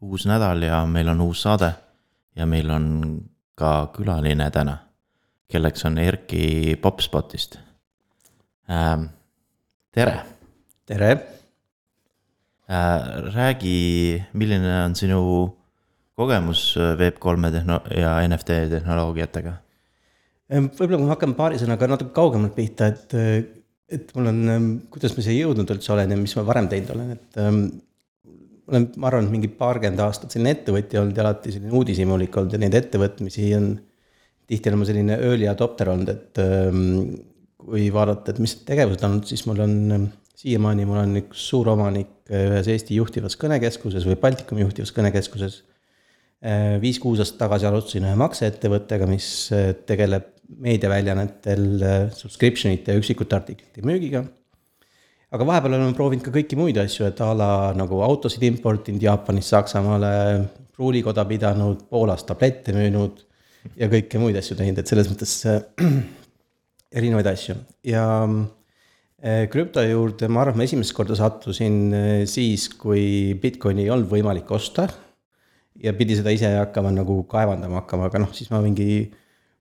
uus nädal ja meil on uus saade. ja meil on ka külaline täna, kelleks on Erki Popspotist ähm,. tere. tere äh,. räägi, milline on sinu kogemus Web3-e tehno- ja NFT tehnoloogiatega? võib-olla kui ma hakkan paari sõnaga natuke kaugemalt pihta, et, et mul on, kuidas ma siia jõudnud üldse olen ja mis ma varem teinud olen, et ähm, olen, ma arvan, mingi paarkümmend aastat selline ettevõtja olnud ja alati selline uudishimulik olnud ja neid ettevõtmisi on tihti olema selline early adopter olnud, et ähm, kui vaadata, et mis tegevused on siis mul on ähm, siiamaani, mul on üks suur omanik äh, ühes Eesti juhtivas kõnekeskuses või Baltikumi juhtivas kõnekeskuses. Äh, viis-kuus aastat tagasi alustasin ühe makseettevõttega, mis äh, tegeleb meediaväljaannetel subscription ite ja üksikute artiklite müügiga aga vahepeal oleme proovinud ka kõiki muid asju, et a la nagu autosid importinud Jaapanist Saksamaale, pruulikoda pidanud, Poolas tablette müünud ja kõiki muid asju teinud, et selles mõttes äh, erinevaid asju ja äh, krüpto juurde, ma arvan, ma esimest korda sattusin äh, siis, kui Bitcoini ei olnud võimalik osta. ja pidi seda ise hakkama nagu kaevandama hakkama, aga noh, siis ma mingi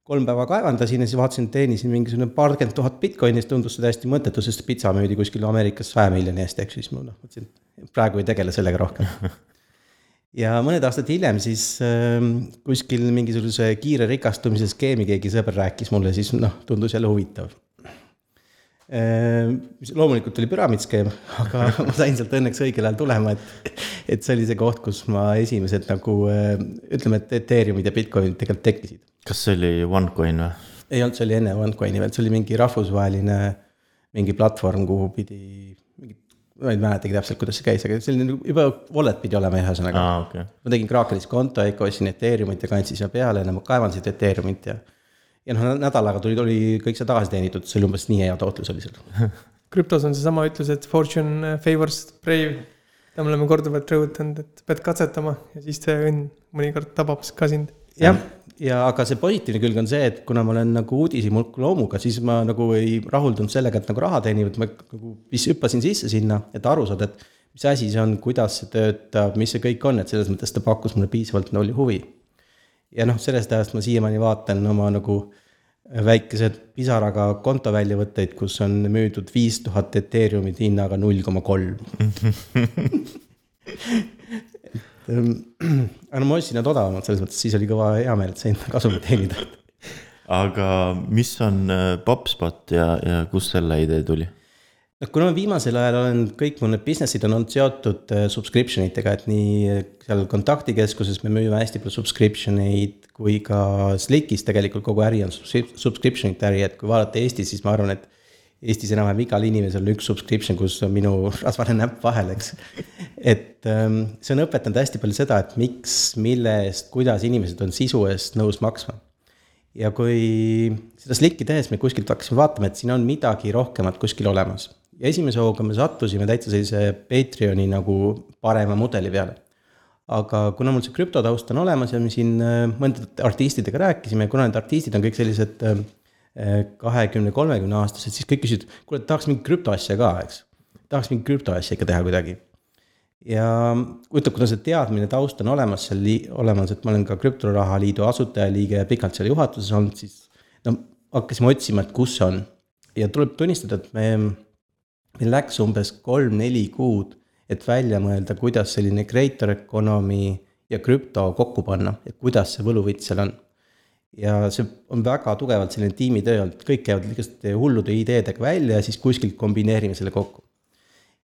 kolm päeva kaevandasin ja siis vaatasin, et teenisin mingisugune paarkümmend tuhat Bitcoini, siis tundus see täiesti mõttetu, sest pitsa müüdi kuskil Ameerikas saja miljoni eest, eks ju, siis ma noh, mõtlesin, et praegu ei tegele sellega rohkem. ja mõned aastad hiljem siis äh, kuskil mingisuguse kiire rikastumise skeemi keegi sõber rääkis mulle, siis noh, tundus jälle huvitav. Loomulikult oli püramiidskeem, aga ma sain sealt õnneks õigel ajal tulema, et, et see oli see koht, kus ma esimesed nagu äh, ütleme, et Ethereumid ja Bitcoinid tegelikult tekkisid kas see oli OneCoin või? ei olnud, see oli enne OneCoini veel, see oli mingi rahvusvaheline mingi platvorm, kuhu pidi, mingi, ma ei mäletagi täpselt, kuidas see käis, aga selline nagu juba wallet pidi olema ühesõnaga ah,. Okay. ma tegin Krakenis konto, ikka ostsin Ethereumit ja kandsin sinna peale, no ma kaevandasin Ethereumit ja. Ja noh, nädalaga tuli, tuli kõik see tagasi teenitud, see oli umbes nii hea tootlus oli seal krüptos on seesama ütlus, et fortune favors brave. seda me oleme korduvalt rõhutanud, et pead katsetama ja siis see õnn mõnikord tabab ka sind. jah ja aga see positiivne külg on see, et kuna ma olen nagu uudishimulku loomuga, siis ma nagu ei rahuldunud sellega, et nagu raha teenivad, ma nagu hüppasin sisse sinna, et aru saada, et mis asi see on, kuidas see töötab, mis see kõik on, et selles mõttes ta pakkus mulle piisavalt oli huvi. Ja noh, sellest ajast ma siiamaani vaatan oma nagu väikesed pisaraga kontoväljavõtteid, kus on müüdud viis tuhat eteeriumit hinnaga null koma kolm Ehm, aga no ma ostsin nad odavamalt, selles mõttes siis oli kõva heameel, et sain kasumit teenida. aga mis on äh, PopSpot ja, ja kust selle idee tuli? Noh, kuna ma viimasel ajal olen, kõik mu need business'id on olnud seotud äh, subscription itega, et nii seal kontaktikeskuses me müüme hästi palju subscription eid kui ka Slickis tegelikult kogu äri on subscription'ite äri, et kui vaadata Eestis, siis ma arvan, et Eestis enam-vähem igal inimesel on üks subscription, kus on minu rasvane näpp vahel, eks. et ähm, see on õpetanud hästi palju seda, et miks, mille eest, kuidas inimesed on sisu eest nõus maksma. ja kui seda Slicki tehes me kuskilt hakkasime vaatama, et siin on midagi rohkemat kuskil olemas. Ja esimese hooga me sattusime täitsa sellise Patreon'i nagu parema mudeli peale. aga kuna mul see krüptotaust on olemas ja me siin äh, mõndade artistidega rääkisime, kuna need artistid on kõik sellised äh, kahekümne, kolmekümne aastased, siis kõik küsisid, kuule, tahaks mingit krüptoasja ka, eks. tahaks mingit krüptoasja ikka teha kuidagi. ja huvitav, kuna see teadmine, taust on olemas seal olemas, et ma olen ka krüptoraha liidu asutajaliige ja pikalt seal juhatuses olnud, siis. no hakkasime otsima, et kus see on ja tuleb tunnistada, et me, meil läks umbes kolm-neli kuud, et välja mõelda, kuidas selline creator economy ja krüpto kokku panna, et kuidas see võluvits seal on ja see on väga tugevalt selline tiimitöö olnud, kõik käivad igasuguste hullude ideedega välja ja siis kuskilt kombineerime selle kokku.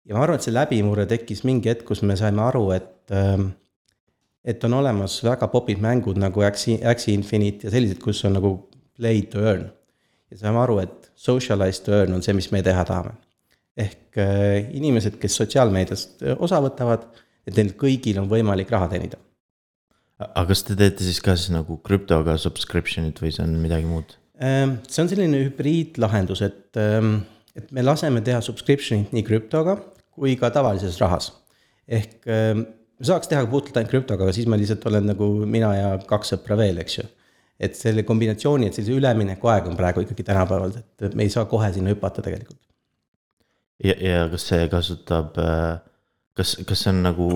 ja ma arvan, et see läbimurre tekkis mingi hetk, kus me saime aru, et, ähm, et on olemas väga popid mängud nagu Axie, Axie Infinite ja sellised, kus on nagu play to earn. ja saame aru, et socialize to earn on see, mis me teha tahame. Ehk äh, inimesed, kes sotsiaalmeediast äh, osa võtavad, et neil kõigil on võimalik raha teenida aga kas te teete siis ka siis nagu krüptoga subscription'it või see on midagi muud? Ähm, see on selline hübriidlahendus, et, ähm, et me laseme teha subscription'it nii krüptoga kui ka tavalises rahas. ehk ähm, me saaks teha puhtalt ainult krüptoga, aga siis ma lihtsalt olen nagu mina ja kaks sõpra veel, eks ju. et selle kombinatsiooni, et sellise ülemineku aeg on praegu ikkagi tänapäeval, et me ei saa kohe sinna hüpata tegelikult. Ja, ja kas see kasutab äh, kas, kas see on nagu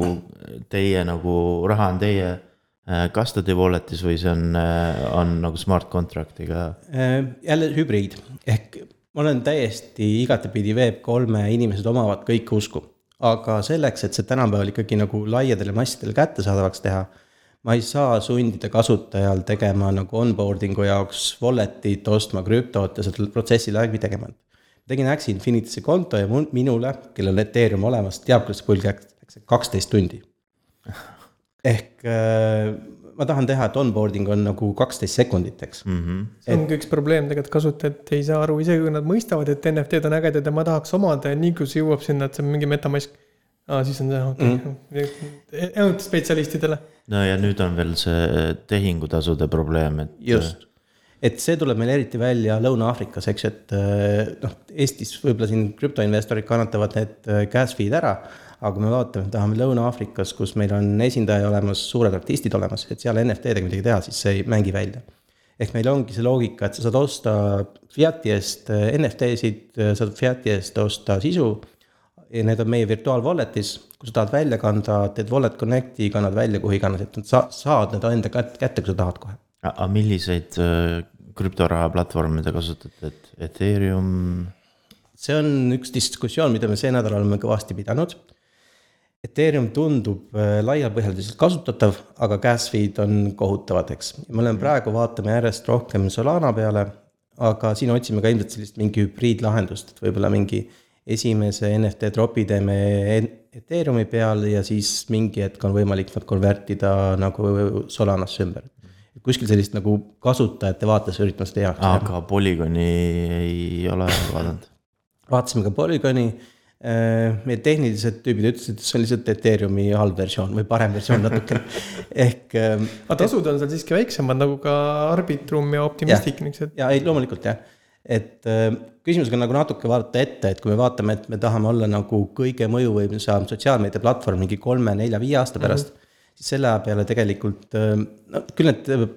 teie nagu raha on teie äh, custody wallet'is või see on, äh, on nagu smart contract'iga? Jälle hübriid, ehk ma olen täiesti igatepidi Web3-e inimesed omavad kõike usku. aga selleks, et see tänapäeval ikkagi nagu laiadele massidele kättesaadavaks teha, ma ei saa sundida kasutajal tegema nagu onboarding'u jaoks wallet'it, ostma krüptot ja seda protsessi läbi tegema tegin Axie Infinity'sse konto ja mul, minule, kellel on Ethereum olemas, teab, kuidas see pulg läks, kaksteist tundi. ehk äh, ma tahan teha, et onboarding on nagu kaksteist sekundit, eks mm. -hmm. see ongi üks probleem tegelikult, kasutajad ei saa aru, isegi kui nad mõistavad, et NFT-d on ägedad ja ma tahaks omada ja nii kui see jõuab sinna, et see on mingi metamask. aa, siis on see okei okay. mm., ainult spetsialistidele. no ja nüüd on veel see tehingutasude probleem, et. just et see tuleb meil eriti välja Lõuna-Aafrikas, eks et äh, noh, Eestis võib-olla siin krüptoinvestorid kannatavad need gas fee'd ära. aga kui me vaatame, tahame Lõuna-Aafrikas, kus meil on esindaja olemas, suured artistid olemas, et seal NFT-dega midagi teha, siis see ei mängi välja. ehk meil ongi see loogika, et sa saad osta Fiati eest äh, NFT-sid, saad Fiati eest osta sisu. ja need on meie virtuaal wallet'is, kui sa tahad välja kanda, teed wallet connect'i, kannad välja kuhu iganes, et sa saad need enda kätte, kui sa tahad kohe aga milliseid äh, krüptoraha platvorme te kasutate, et Ethereum? see on üks diskussioon, mida me see nädal oleme kõvasti pidanud. Ethereum tundub äh, laiapõhjaliselt kasutatav, aga gas feed on kohutavad, eks. me oleme praegu, vaatame järjest rohkem Solana peale, aga siin otsime ka ilmselt sellist mingi hübriidlahendust, et võib-olla mingi esimese NFT dropi teeme Ethereumi peal ja siis mingi hetk on võimalik nad konvertida nagu Solanasse ümber kuskil sellist nagu kasutajate vaates üritame seda heaks teha. aga Polygoni ei ole vaadanud? vaatasime ka Polygoni. Äh, meie tehnilised tüübid ütlesid, et see on lihtsalt Ethereumi halb versioon või parem versioon natukene, ehk. Ähm, aga tasud on seal siiski väiksemad nagu ka Arbitrum ja Optimistic niisugused. ja ei, loomulikult jah, et äh, küsimusega nagu natuke vaadata ette, et kui me vaatame, et me tahame olla nagu kõige mõjuvõimsam sotsiaalmeediaplatvorm mingi kolme-nelja-viie aasta pärast mm. -hmm selle aja peale tegelikult, äh, no küll need äh,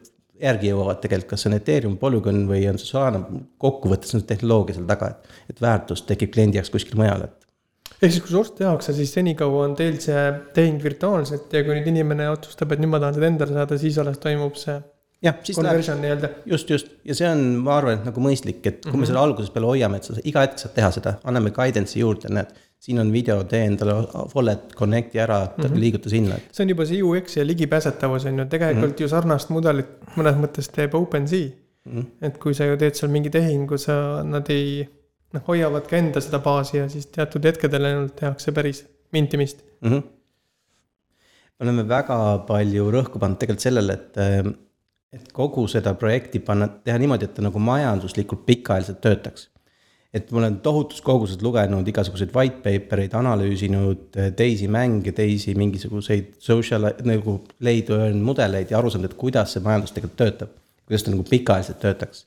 järgi jõuavad tegelikult, kas see on Ethereum, Polygon või on see Solana, kokkuvõttes on tehnoloogia seal taga, et, et väärtus tekib kliendi jaoks kuskil mujal, et. ehk siis, kui see ost tehakse, siis senikaua on teil see tehing virtuaalselt ja kui nüüd inimene otsustab, et nüüd ma tahan seda endale saada, siis alles toimub see jah, siis läheb, just, just ja see on, ma arvan, et nagu mõistlik, et kui mm -hmm. me mhm. selle algusest peale hoiame, et sa iga hetk saad teha seda, anname guidance'i juurde, näed siin on video, tee endale wallet connect'i ära mm, -hmm. liiguta sinna. see on juba see UX ja ligipääsetavus on ju, tegelikult mm -hmm. ju sarnast mudelit mõnes mõttes teeb OpenSea mm. -hmm. et kui sa ju teed seal mingi tehingu, sa, nad ei, noh, hoiavad ka enda seda baasi ja siis teatud hetkedel ainult tehakse päris mintimist mm. -hmm. me oleme väga palju rõhku pannud tegelikult sellele, et, et kogu seda projekti panna, teha niimoodi, et ta nagu majanduslikult pikaajaliselt töötaks et ma olen tohutus koguses lugenud igasuguseid white paper eid, analüüsinud eh, teisi mänge, teisi mingisuguseid social nagu earn mudeleid ja aru saanud, et kuidas see majandus tegelikult töötab. kuidas ta nagu pikaajaliselt töötaks.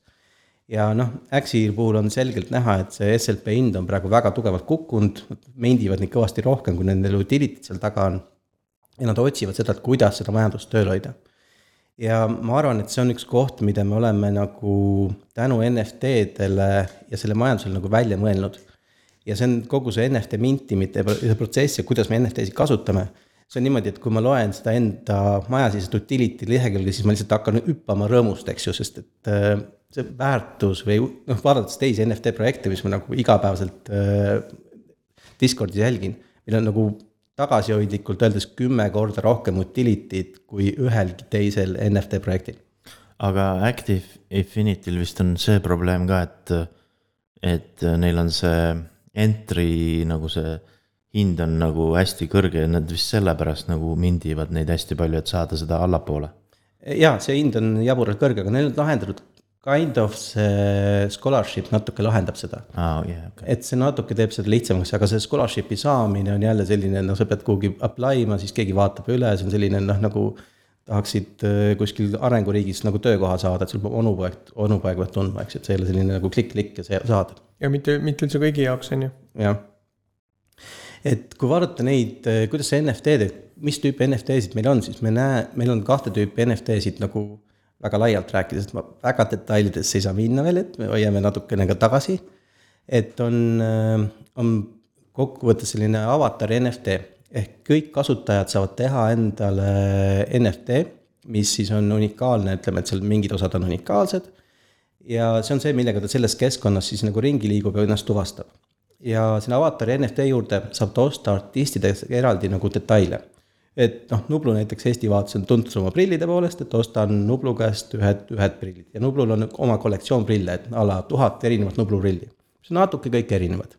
ja noh, Axi puhul on selgelt näha, et see SLP hind on praegu väga tugevalt kukkunud, mendivad neid kõvasti rohkem, kui nendel utility'd seal taga on. ja nad otsivad seda, et kuidas seda majandust tööl hoida ja ma arvan, et see on üks koht, mida me oleme nagu tänu NFT-dele ja selle majandusele nagu välja mõelnud. ja see on kogu see NFT mintimite protsess ja kuidas me NFT-sid kasutame. see on niimoodi, et kui ma loen seda enda majasisest utility lehekülge, siis ma lihtsalt hakkan hüppama rõõmust, eks ju, sest et äh, see väärtus või noh, vaadates teisi NFT projekte, mis ma nagu igapäevaselt äh, Discordis jälgin, meil on nagu tagasihoidlikult öeldes kümme korda rohkem utility'd kui ühelgi teisel NFT projektil. aga Active Infinity'l vist on see probleem ka, et, et neil on see entry nagu see hind on nagu hästi kõrge ja nad vist sellepärast nagu mindivad neid hästi palju, et saada seda allapoole. ja see hind on jaburalt kõrge, aga neil on lahendatud kind of see scholarship natuke lahendab seda oh,. Yeah, okay. et see natuke teeb seda lihtsamaks, aga see scholarship'i saamine on jälle selline, noh, sa pead kuhugi apply ima, siis keegi vaatab üle, see on selline noh, nagu tahaksid äh, kuskil arenguriigis nagu töökoha saada, et sul peab onupoeg, onupoeg peab tundma, eks, et see ei ole selline nagu klikk-klikk ja see saad. ja mitte, mitte üldse kõigi jaoks, on ju. jah. et kui vaadata neid, äh, kuidas see NFT-d, mis tüüpi NFT-sid meil on, siis me näe, meil on kahte tüüpi NFT-sid nagu väga laialt rääkides, et ma väga detailidesse ei saa minna veel, et me hoiame natukene ka tagasi. et on, äh, on kokkuvõttes selline avatar NFT ehk kõik kasutajad saavad teha endale NFT, mis siis on unikaalne, ütleme, et seal mingid osad on unikaalsed. ja see on see, millega ta selles keskkonnas siis nagu ringi liigub ja ennast tuvastab. ja sinna avatari NFT juurde saab ta osta artistidest eraldi nagu detaile et noh, Nublu näiteks Eesti vaates on tuntud oma prillide poolest, et ostan Nublu käest ühed, ühed prillid ja Nublul on oma kollektsioon prille, et a la tuhat erinevat Nublu prilli. mis on natuke kõik erinevad.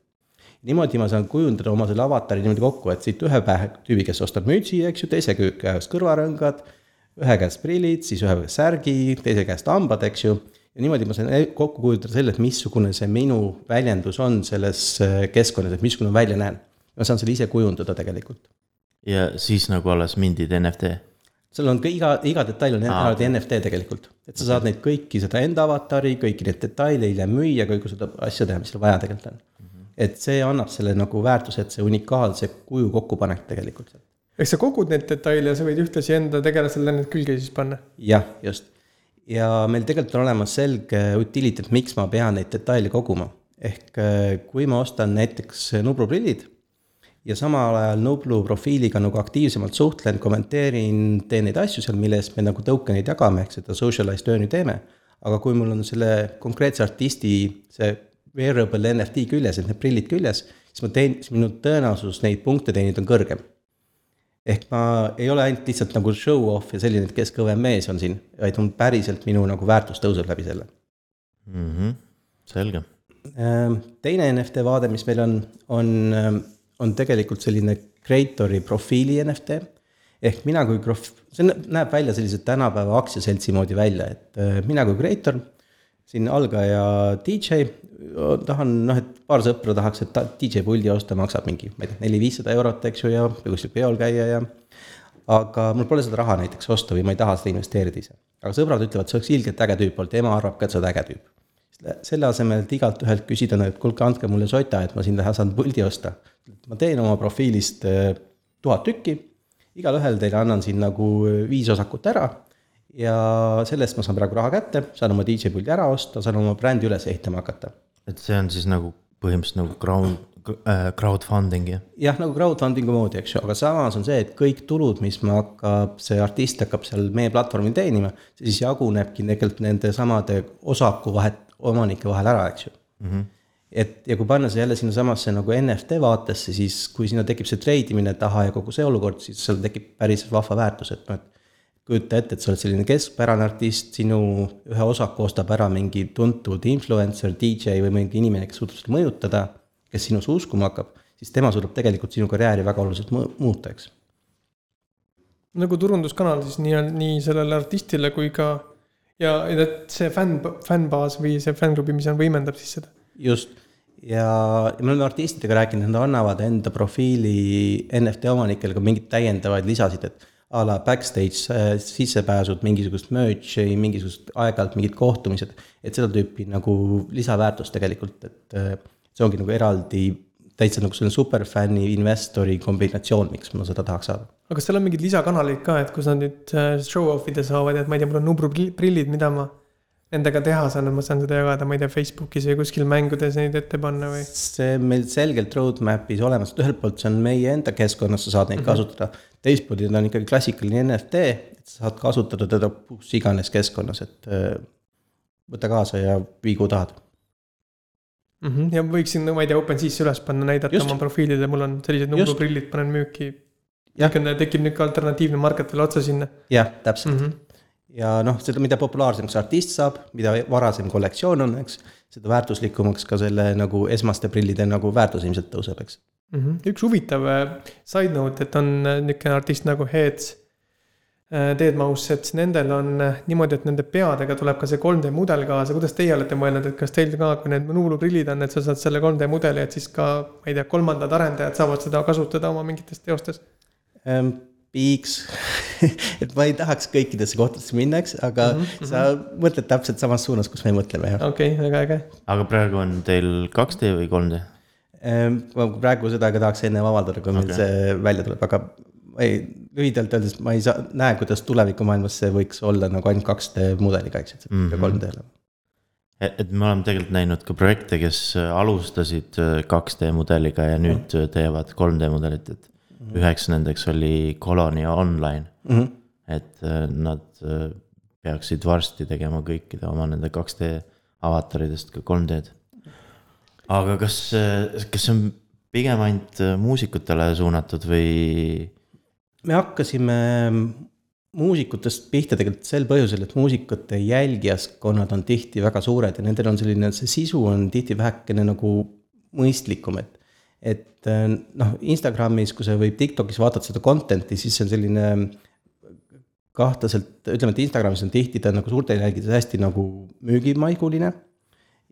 niimoodi ma saan kujundada oma selle avatari niimoodi kokku, et siit ühe pähe tüübi, kes ostab mütsi, eks ju, teise käest kõrvarõngad, ühe käest prillid, siis ühe särgi, teise käest hambad, eks ju. ja niimoodi ma saan kokku kujutada selle, et missugune see minu väljendus on selles äh, keskkonnas, et missugune ma välja näen. ma saan selle ise kujundada tegelikult ja siis nagu alles mindid NFT. seal on ka iga, iga detail on eraldi NFT tegelikult, et sa saad neid kõiki seda enda avatari, kõiki neid detaile hiljem müüa, kõike seda asja teha, mis sul vaja tegelikult on mm. -hmm. et see annab selle nagu väärtuse, et see unikaalse kuju kokkupanek tegelikult. eks sa kogud neid detaile ja sa võid ühtlasi enda tegelasele need külge siis panna? jah, just. ja meil tegelikult on olemas selge utility, et miks ma pean neid detaile koguma. ehk äh, kui ma ostan näiteks Nublu prillid ja samal ajal Nublu profiiliga nagu aktiivsemalt suhtlen, kommenteerin, teen neid asju seal, mille eest me nagu token'id jagame, ehk seda socialized earn'i teeme. aga kui mul on selle konkreetse artisti see wearable NFT küljes, et need prillid küljes, siis ma teen, siis minu tõenäosus neid punkte teenida on kõrgem. ehk ma ei ole ainult lihtsalt nagu show off ja selline, et kes kõvem mees on siin, vaid on päriselt minu nagu väärtus tõuseb läbi selle mm. -hmm. selge. Ehm, teine NFT vaade, mis meil on, on ehm, on tegelikult selline creator'i profiili NFT. ehk mina kui prof-, see näeb välja sellise tänapäeva aktsiaseltsi moodi välja, et äh, mina kui creator, siin algaja DJ, tahan noh, et paar sõpra tahaks, et DJ puldi osta, maksab mingi, ma ei tea, neli-viissada eurot, eks ju, ja kuskil peol käia ja. aga mul pole seda raha näiteks osta või ma ei taha seda investeerida ise. aga sõbrad ütlevad, see oleks ilgelt äge tüüp olnud, tema arvab ka, et sa oled äge tüüp selle asemel, et igalt ühelt küsida, et kuulge, andke mulle sota, et ma siin saan puldi osta. ma teen oma profiilist äh, tuhat tükki, igalühel teile annan siin nagu äh, viis osakut ära ja sellest ma saan praegu raha kätte, saan oma DJ puldi ära osta, saan oma brändi üles ehitama hakata. et see on siis nagu põhimõtteliselt nagu crowd, äh, crowdfunding jah? nagu crowdfunding'u moodi, eks ju, aga samas on see, et kõik tulud, mis me hakkab, see artist hakkab seal meie platvormil teenima, see siis jagunebki tegelikult nende samade osaku vahet omanike vahel ära, eks ju mm. -hmm. et ja kui panna see jälle sinnasamasse nagu NFT vaatesse, siis kui sinna tekib see treidimine taha ja kogu see olukord, siis seal tekib päris vahva väärtus, et noh, et kujuta ette, et sa oled selline keskpärane artist, sinu ühe osaku ostab ära mingi tuntud influencer, DJ või mingi inimene, kes suudab seda mõjutada, kes sinusse uskuma hakkab, siis tema suudab tegelikult sinu karjääri väga oluliselt muuta, eks. nagu turunduskanal siis nii, nii sellele artistile kui ka ja, ja see fänn, fännbaas või see fänngrupi, mis on, võimendab siis seda. just, ja, me oleme artistidega rääkinud, nad annavad enda profiili NFT omanikele ka mingeid täiendavaid lisasid, et a la backstage äh, sissepääsud, mingisugust merch'i, mingisugust aeg-ajalt mingid kohtumised, et seda tüüpi nagu lisaväärtust tegelikult, et äh, see ongi nagu eraldi täitsa nagu selline superfänni investori kombinatsioon, miks ma seda tahaks saada. Aga kas seal on mingeid lisakanaleid ka, et kus nad nüüd äh, show off ida saavad, et ma ei tea, mul on Nubru prillid, mida ma nendega teha saan, et ma saan seda jagada, ma ei tea, Facebookis või kuskil mängudes neid ette panna või? see on meil selgelt roadmap'is olemas, et ühelt poolt see on meie enda keskkonnas, sa saad neid mm -hmm. kasutada. teistpoolt ta on ikkagi klassikaline NFT, et sa saad kasutada teda kus iganes keskkonnas, et äh, võta kaasa ja vii kuhu tahad mm. -hmm. ja võiksin, ma ei tea, OpenSea'sse üles panna, näidata Just. oma profiilile, mul on sellised numbriprillid, panen müüki. Tekib nüüd ka alternatiivne market veel otsa sinna. jah, täpselt mm. -hmm ja noh, seda, mida populaarsemaks artist saab, mida varasem kollektsioon on, eks, seda väärtuslikumaks ka selle nagu esmaste prillide nagu väärtus ilmselt tõuseb, eks mm. -hmm. üks huvitav äh, side note, et on äh, niisugune artist nagu Heads Deadmau5, äh, et nendel on niimoodi, et nende peadega tuleb ka see 3D mudel kaasa, kuidas teie olete mõelnud, et kas teil ka, kui need nuuluprillid on, et sa saad selle 3D mudeli, et siis ka, ma ei tea, kolmandad arendajad saavad seda kasutada oma mingites teostes? Piiks et ma ei tahaks kõikidesse kohtadesse minna, eks, aga mm -hmm. sa mõtled täpselt samas suunas, kus me mõtleme, jah. okei okay,, väga äge. aga praegu on teil 2D või 3D? Ähm, ma praegu seda ka tahaks ennem avaldada, kui okay. meil see välja tuleb, aga ei, lühidalt öeldes ma ei saa, näe, kuidas tulevikumaailmas see võiks olla nagu ainult 2D mudeliga, eks, et see mm -hmm. peab 3D olema. et me oleme tegelikult näinud ka projekte, kes alustasid 2D äh, mudeliga ja nüüd mm -hmm. teevad 3D mudelit, et üheks nendeks oli Colonia Online mm. -hmm. et äh, nad äh, peaksid varsti tegema kõikide oma nende 2D avataridest ka 3D-d. aga kas, kas see on pigem ainult äh, muusikutele suunatud või? me hakkasime muusikutest pihta tegelikult sel põhjusel, et muusikute jälgijaskonnad on tihti väga suured ja nendel on selline, see sisu on tihti vähekene nagu mõistlikum, et. Et äh, noh, Instagramis, kui sa või TikTokis vaatad seda content'i, siis see on selline kahtlaselt, ütleme, et Instagramis on tihti ta nagu suurte jälgijate hästi nagu müügimaiguline.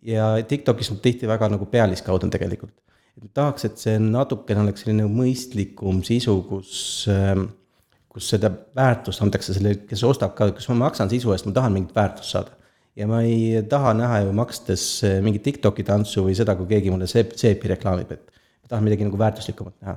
ja TikTokis on tihti väga nagu pealiskaudne tegelikult. et tahaks, et see natukene oleks selline mõistlikum sisu, kus äh, kus seda väärtust antakse sellele, kes ostab ka, kas ma maksan sisu eest, ma tahan mingit väärtust saada. ja ma ei taha näha ju makstes äh, mingit Tiktoki tantsu või seda, kui keegi mulle seep, seepi reklaamib, et tahan midagi nagu väärtuslikumat näha.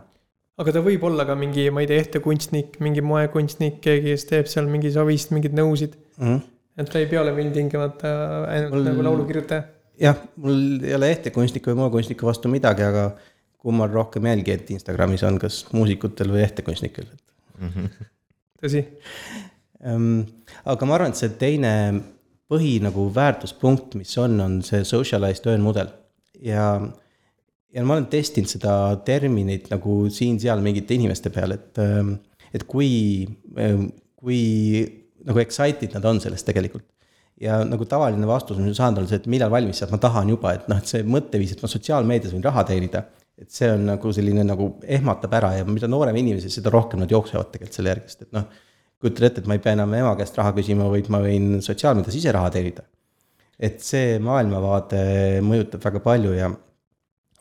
aga ta võib olla ka mingi, ma ei tea, ehtekunstnik, mingi moekunstnik, keegi, kes teeb seal mingi savist mingeid nõusid. Mm -hmm. et ta ei pea olema ilmtingimata ainult Mul- nagu laulukirjutaja. jah, mul ei ole ehtekunstniku või moekunstniku vastu midagi, aga kummal rohkem jälgijaid Instagramis on, kas muusikutel või ehtekunstnikel, et tõsi, Ehm, aga ma arvan, et see teine põhi nagu väärtuspunkt, mis on, on see socialized earn mudel ja, ja ma olen testinud seda terminit nagu siin-seal mingite inimeste peal, et, et kui, kui nagu excited nad on sellest tegelikult. ja nagu tavaline vastus, mis ma saanud olen see, et millal valmis saab, ma tahan juba, et noh, et see mõtteviis, et ma sotsiaalmeedias võin raha teenida. et see on nagu selline nagu ehmatab ära ja mida noorem inimesi, seda rohkem nad jooksevad tegelikult selle järgi, sest et noh kujutad ette, et ma ei pea enam ema käest raha küsima, vaid ma võin sotsiaalmeedias ise raha teenida. et see maailmavaade mõjutab väga palju ja,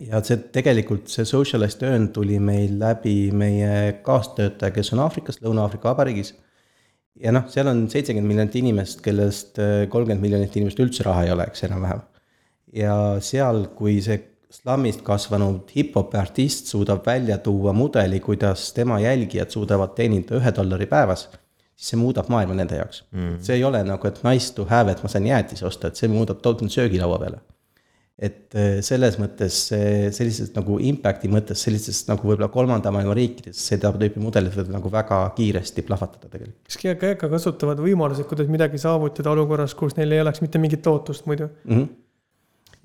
ja see tegelikult see socialist earn tuli meil läbi meie kaastöötaja, kes on Aafrikas, Lõuna-Aafrika Vabariigis. ja noh, seal on seitsekümmend miljonit inimest, kellest äh, kolmkümmend miljonit inimest üldse raha ei ole, eks enam-vähem. ja seal, kui see slammist kasvanud hip-hopi artist suudab välja tuua mudeli, kuidas tema jälgijad suudavad teenida ühe dollari päevas, siis see muudab maailma nende jaoks mm.. see ei ole nagu, et nice to have, et ma saan jäätise osta, et see muudab tohutult söögilaua peale. Et eh, selles mõttes see sellisest nagu impact'i mõttes sellistes nagu võib-olla kolmanda maailma riikides seda tüüpi mudelid võivad nagu väga kiiresti plahvatada tegelikult. kas GKK kasutavad võimalused, kuidas midagi saavutada olukorras, kus neil ei oleks mitte mingit lootust muidu? mm. -hmm.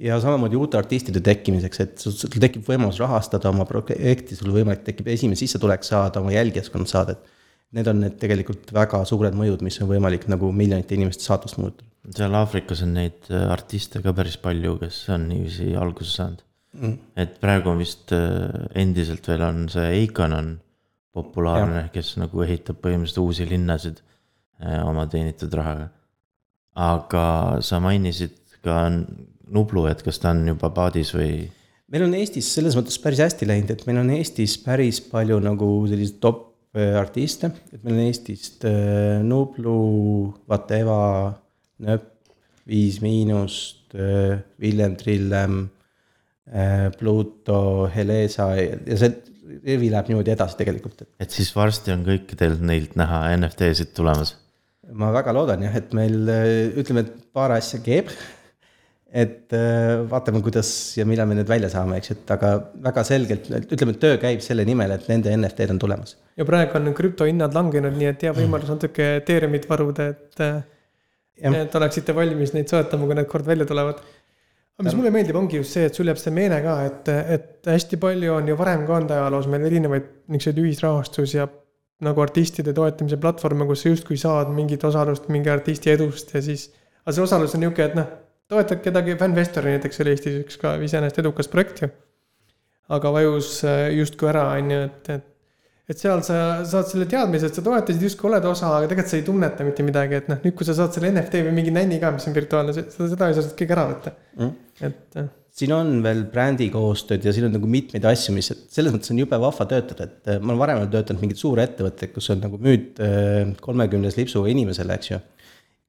ja samamoodi uute artistide tekkimiseks, et sul tekib võimalus rahastada oma projekti, sul võimalik tekib esimene sissetulek saada, oma jälgijaskond saada, et need on need tegelikult väga suured mõjud, mis on võimalik nagu miljonite inimeste saatust muuta seal Aafrikas on neid äh, artiste ka päris palju, kes on niiviisi alguse saanud mm.. et praegu on vist äh, endiselt veel on see Eikon on populaarne, kes nagu ehitab põhimõtteliselt uusi linnasid äh, oma teenitud rahaga. aga sa mainisid ka Nublu, et kas ta on juba paadis või? meil on Eestis selles mõttes päris hästi läinud, et meil on Eestis päris palju nagu selliseid top artiste, et meil on Eestist äh, Nublu, Vateva, Nööp, Viis Miinust, Villem Trillem, Pluto, Helesa ja see rivi läheb niimoodi edasi tegelikult, et siis varsti on kõikidel neilt näha NFT-sid tulemas. ma väga loodan jah, et meil ütleme, et paar asja keeb. Et äh, vaatame, kuidas ja millal me need välja saame, eks, et aga väga selgelt, ütleme, et töö käib selle nimel, et nende NFT-d on tulemas. ja praegu on krüptohinnad langenud, nii et hea võimalus natuke Ethereumit varuda, et, et oleksite valmis neid soetama, kui need kord välja tulevad. aga mis mulle meeldib, ongi just see, et sul jääb see meene ka, et, et hästi palju on ju varem ka olnud ajaloos meil erinevaid niisuguseid ühisrahastus ja nagu artistide toetamise platvorme, kus sa justkui saad mingit osalust mingi artisti edust ja siis. aga see osalus on nihuke, et noh, toetad kedagi, Fanfestori näiteks oli Eestis üks ka iseenesest edukas projekt ju. aga vajus äh, justkui ära, on ju, et, et et seal sa saad selle teadmise, et sa toetasid justkui oled osa, aga tegelikult sa ei tunneta mitte midagi, et noh, nüüd, kui sa saad selle NFT või mingi nänni ka, mis on virtuaalne, seda, seda ei saa sealt keegi ära võtta Mm.. et äh, siin on veel brändi koostööd ja siin on nagu mitmeid asju, mis selles mõttes on jube vahva töötada, et äh, ma olen varem töötanud mingeid suuri ettevõtteid, kus on nagu müüd kolmekümnes lipsuga inimesele, eks ju.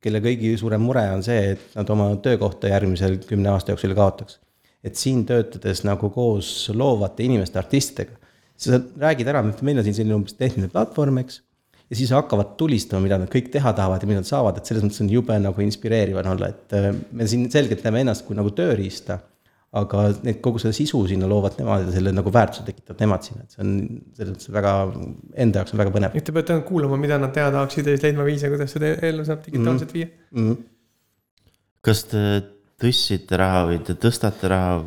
Kelle kõigi suurem mure on see, et nad oma töökohta järgmisel kümne aasta jooksul kaotaks. et siin töötades nagu koos loovate inimeste, artistidega, sa räägid ära, et meil on siin selline umbes tehniline platvorm, eks ja siis hakkavad tulistama, mida nad kõik teha tahavad ja mida nad saavad, et selles mõttes on jube nagu inspireeriv on olla, et äh, me siin selgelt näeme ennast kui nagu tööriista. Aga need, kogu seda sisu sinna loovad nemad ja selle nagu väärtuse tekitavad nemad sinna, et see on selles mõttes väga, enda jaoks on väga põnev nüüd te peate ainult kuulama, mida nad teha tahaksid ja siis leidma viise, kuidas seda eelnõu saab digitaalselt viia mm. -hmm. kas te tõstsite raha või te tõstate raha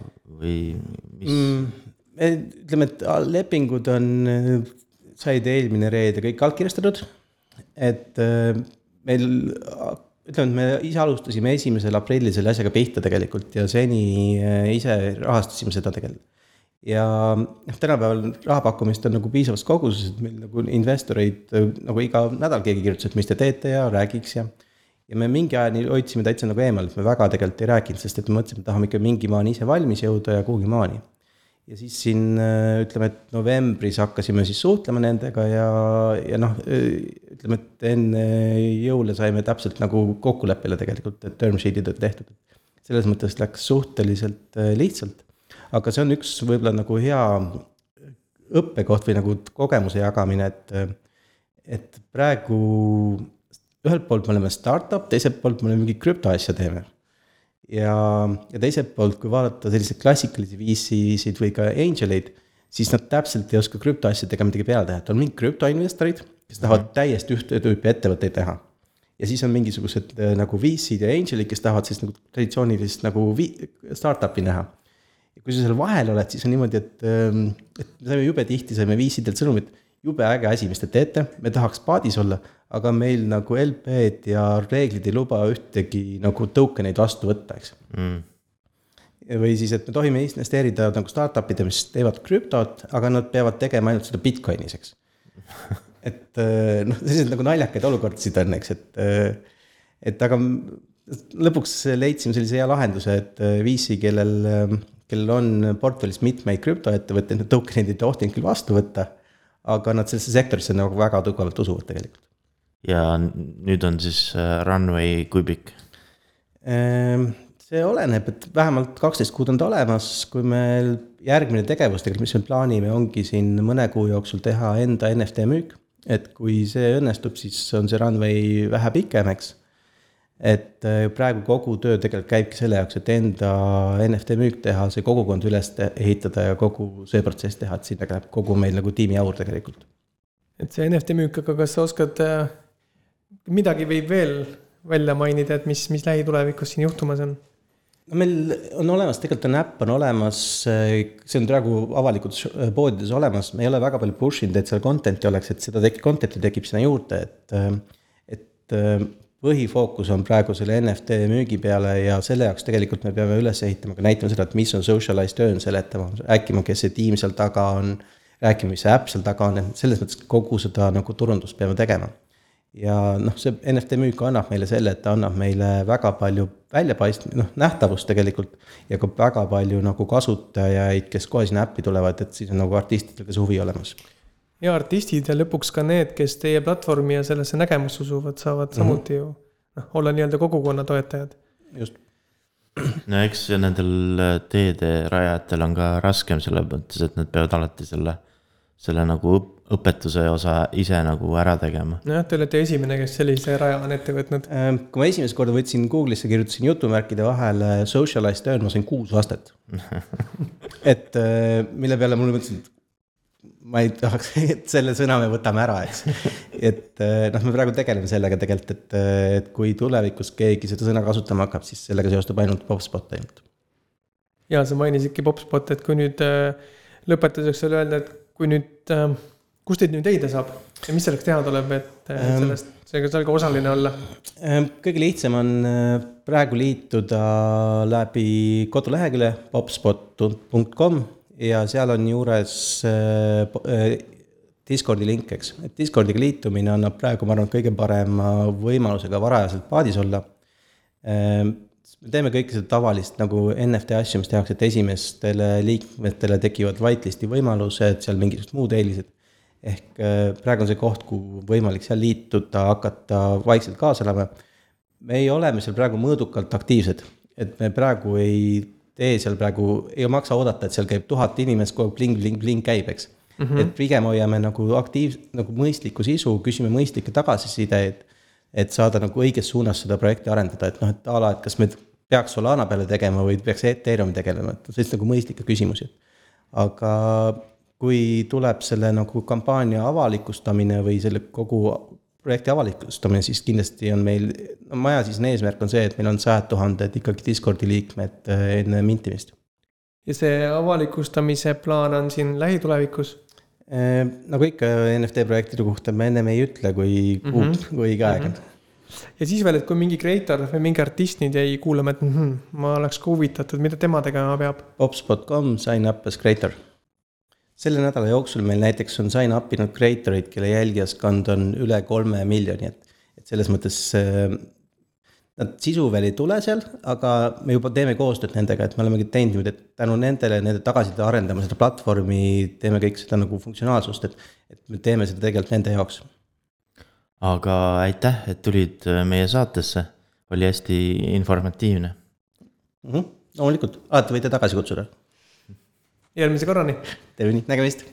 või mis mm.? ütleme, et lepingud on, said eelmine reede kõik allkirjastatud. et äh, meil, ütleme, et me ise alustasime esimesel aprillil selle asjaga pihta tegelikult ja seni äh, ise rahastasime seda tegelikult. ja noh, tänapäeval raha pakkumist on nagu piisavas koguses, et meil nagu investoreid nagu iga nädal keegi kirjutas, et mis te teete ja räägiks ja ja me mingi ajani hoidsime täitsa nagu eemal, et me väga tegelikult ei rääkinud, sest et me mõtlesime, et tahame ikka mingi maani ise valmis jõuda ja kuhugi maani ja siis siin ütleme, et novembris hakkasime siis suhtlema nendega ja, ja noh, ütleme, et enne jõule saime täpselt nagu kokkuleppele tegelikult, et term sheet'id on tehtud. selles mõttes läks suhteliselt äh, lihtsalt. aga see on üks võib-olla nagu hea õppekoht või nagu kogemuse jagamine, et, et praegu ühelt poolt me oleme startup, teiselt poolt me oleme mingi krüptoasja teeme ja, ja teiselt poolt, kui vaadata selliseid klassikalisi VC-sid või ka angel'eid, siis nad täpselt ei oska krüptoasjadega midagi peale teha, et on mingid krüptoinvestorid, kes tahavad mhm. täiesti ühte tüüpi ettevõtteid teha. ja siis on mingisugused äh, nagu VC-d ja angel'id, kes tahavad siis nagu traditsioonilist nagu vi-, startup'i näha. ja kui sa seal vahel oled, siis on niimoodi, et, ähm, et me saime jube tihti, saime VC-delt sõnumit, jube äge asi, mis te teete, me tahaks paadis olla aga meil nagu LP-d ja reeglid ei luba ühtegi nagu token eid vastu võtta, eks. Mm.. või siis, et me tohime investeerida nagu startup'ide, mis teevad krüptot, aga nad peavad tegema ainult seda Bitcoinis, eks. Et äh, noh, selliseid nagu naljakaid olukordasid on, eks, et, äh, et aga lõpuks leidsime sellise hea lahenduse, et äh, VC, kellel, kellel on portfellis mitmeid krüptoettevõtteid, need token'id ei tohtinud küll vastu võtta. Aga nad sellesse sektorisse nagu väga tugevalt usuvad tegelikult ja nüüd on siis äh, runway kui pikk? Ehm, see oleneb, et vähemalt kaksteist kuud on ta olemas, kui meil järgmine tegevus tegelikult, mis me plaanime, ongi siin mõne kuu jooksul teha enda NFT müük. et kui see õnnestub, siis on see runway vähe pikem, eks. Et äh, praegu kogu töö tegelikult käibki selle jaoks, et enda NFT müük teha, see kogukond üles ehitada ja kogu see protsess teha, et sinna läheb kogu meil nagu tiimi aur tegelikult. et see NFT müük, aga kas sa oskad äh, midagi võib veel välja mainida, et mis, mis lähitulevikus siin juhtumas on? no meil on olemas, tegelikult on äpp on olemas, see on praegu avalikult poodides olemas, me ei ole väga palju push inud, et seal content'i oleks, et seda tek-, content'i tekib sinna juurde, et. et põhifookus on praegu selle NFT müügi peale ja selle jaoks tegelikult me peame üles ehitama, ka näitama seda, et mis on socialized earn, seletama, rääkima, kes see tiim seal taga on. rääkima, mis see äpp seal taga on, et selles mõttes kogu seda nagu turundust peame tegema ja noh, see NFT müük annab meile selle, et ta annab meile väga palju väljapaist-, noh nähtavust tegelikult. ja ka väga palju nagu kasutajaid, kes kohe sinna äppi tulevad, et siis on nagu artistidel see huvi olemas. Ja artistid ja lõpuks ka need, kes teie platvormi ja sellesse nägemusse usuvad, saavad mm -hmm. samuti ju noh, olla nii-öelda kogukonna toetajad. just. no eks nendel teede rajajatel on ka raskem selles mõttes, et nad peavad alati selle, selle nagu õpetuse osa ise nagu ära tegema. nojah, te olete esimene, kes sellise raja on ette võtnud. Ähm, kui ma esimest korda võtsin Google'isse, kirjutasin jutumärkide vahele socialized earn, ma sain kuus vastet et äh, mille peale mulle mõtlesin, et ma ei tahaks, et selle sõna me võtame ära, eks. et äh, noh, me praegu tegeleme sellega tegelikult, et, äh, et kui tulevikus keegi seda sõna kasutama hakkab, siis sellega seostub ainult PopSpot ainult. ja sa mainisidki PopSpot, et kui nüüd lõpetuseks veel öelda, et kui nüüd kust teid nüüd leida saab ja mis selleks teha tuleb, et ähm, sellest, seega seal ka osaline olla? Ähm, kõige lihtsam on praegu liituda läbi kodulehekülje popspot.com ja seal on juures äh, äh, Discordi link, eks, et Discordiga liitumine annab praegu, ma arvan, kõige parema võimaluse ka varajaselt paadis olla. Ähm, me teeme kõike seda tavalist nagu NFT asju, mis tehakse, et esimestele liikmetele tekivad whitelist'i võimalused, seal mingisugused muud eelised ehk äh, praegu on see koht, kuhu võimalik seal liituda, hakata vaikselt kaasa elama. meie oleme seal praegu mõõdukalt aktiivsed, et me praegu ei tee seal praegu, ei maksa oodata, et seal käib tuhat inimest, kogu aeg bling-bling-bling käib, eks mm. -hmm. et pigem hoiame nagu aktiiv-, nagu mõistlikku sisu, küsime mõistlikke tagasisideid. et saada nagu õiges suunas seda projekti arendada, et noh, et a la, et kas me peaks Solana peale tegema või peaks Ethereumi tegelema, et sellist nagu mõistlikke küsimusi. aga kui tuleb selle nagu kampaania avalikustamine või selle kogu projekti avalikustamine, siis kindlasti on meil, no maja siis eesmärk on see, et meil on sajad tuhanded ikkagi Discordi liikmed äh, enne mintimist. ja see avalikustamise plaan on siin lähitulevikus? Äh, nagu ikka NFT projektide kohta me ennem ei ütle, kui kuu mm, -hmm. kui õige aeg on mm. -hmm. ja siis veel, et kui mingi creator või mingi artist nüüd jäi kuulama, et mm -hmm, ma oleks ka huvitatud, mida tema tegema peab. Pops.com, sign up as creator selle nädala jooksul meil näiteks on sign up inud creator eid, kelle jälgijaskond on üle kolme miljoni, et, et selles mõttes äh, Nad sisu veel ei tule seal, aga me juba teeme koostööd nendega, et me olemegi teinud niimoodi, et tänu nendele, nende tagasiside arendame seda platvormi, teeme kõik seda nagu funktsionaalsust, et, et me teeme seda tegelikult nende jaoks. aga aitäh, et tulid äh, meie saatesse, oli hästi informatiivne mm. -hmm. loomulikult, alati võite tagasi kutsuda järgmise korrani. teeme nii, nägemist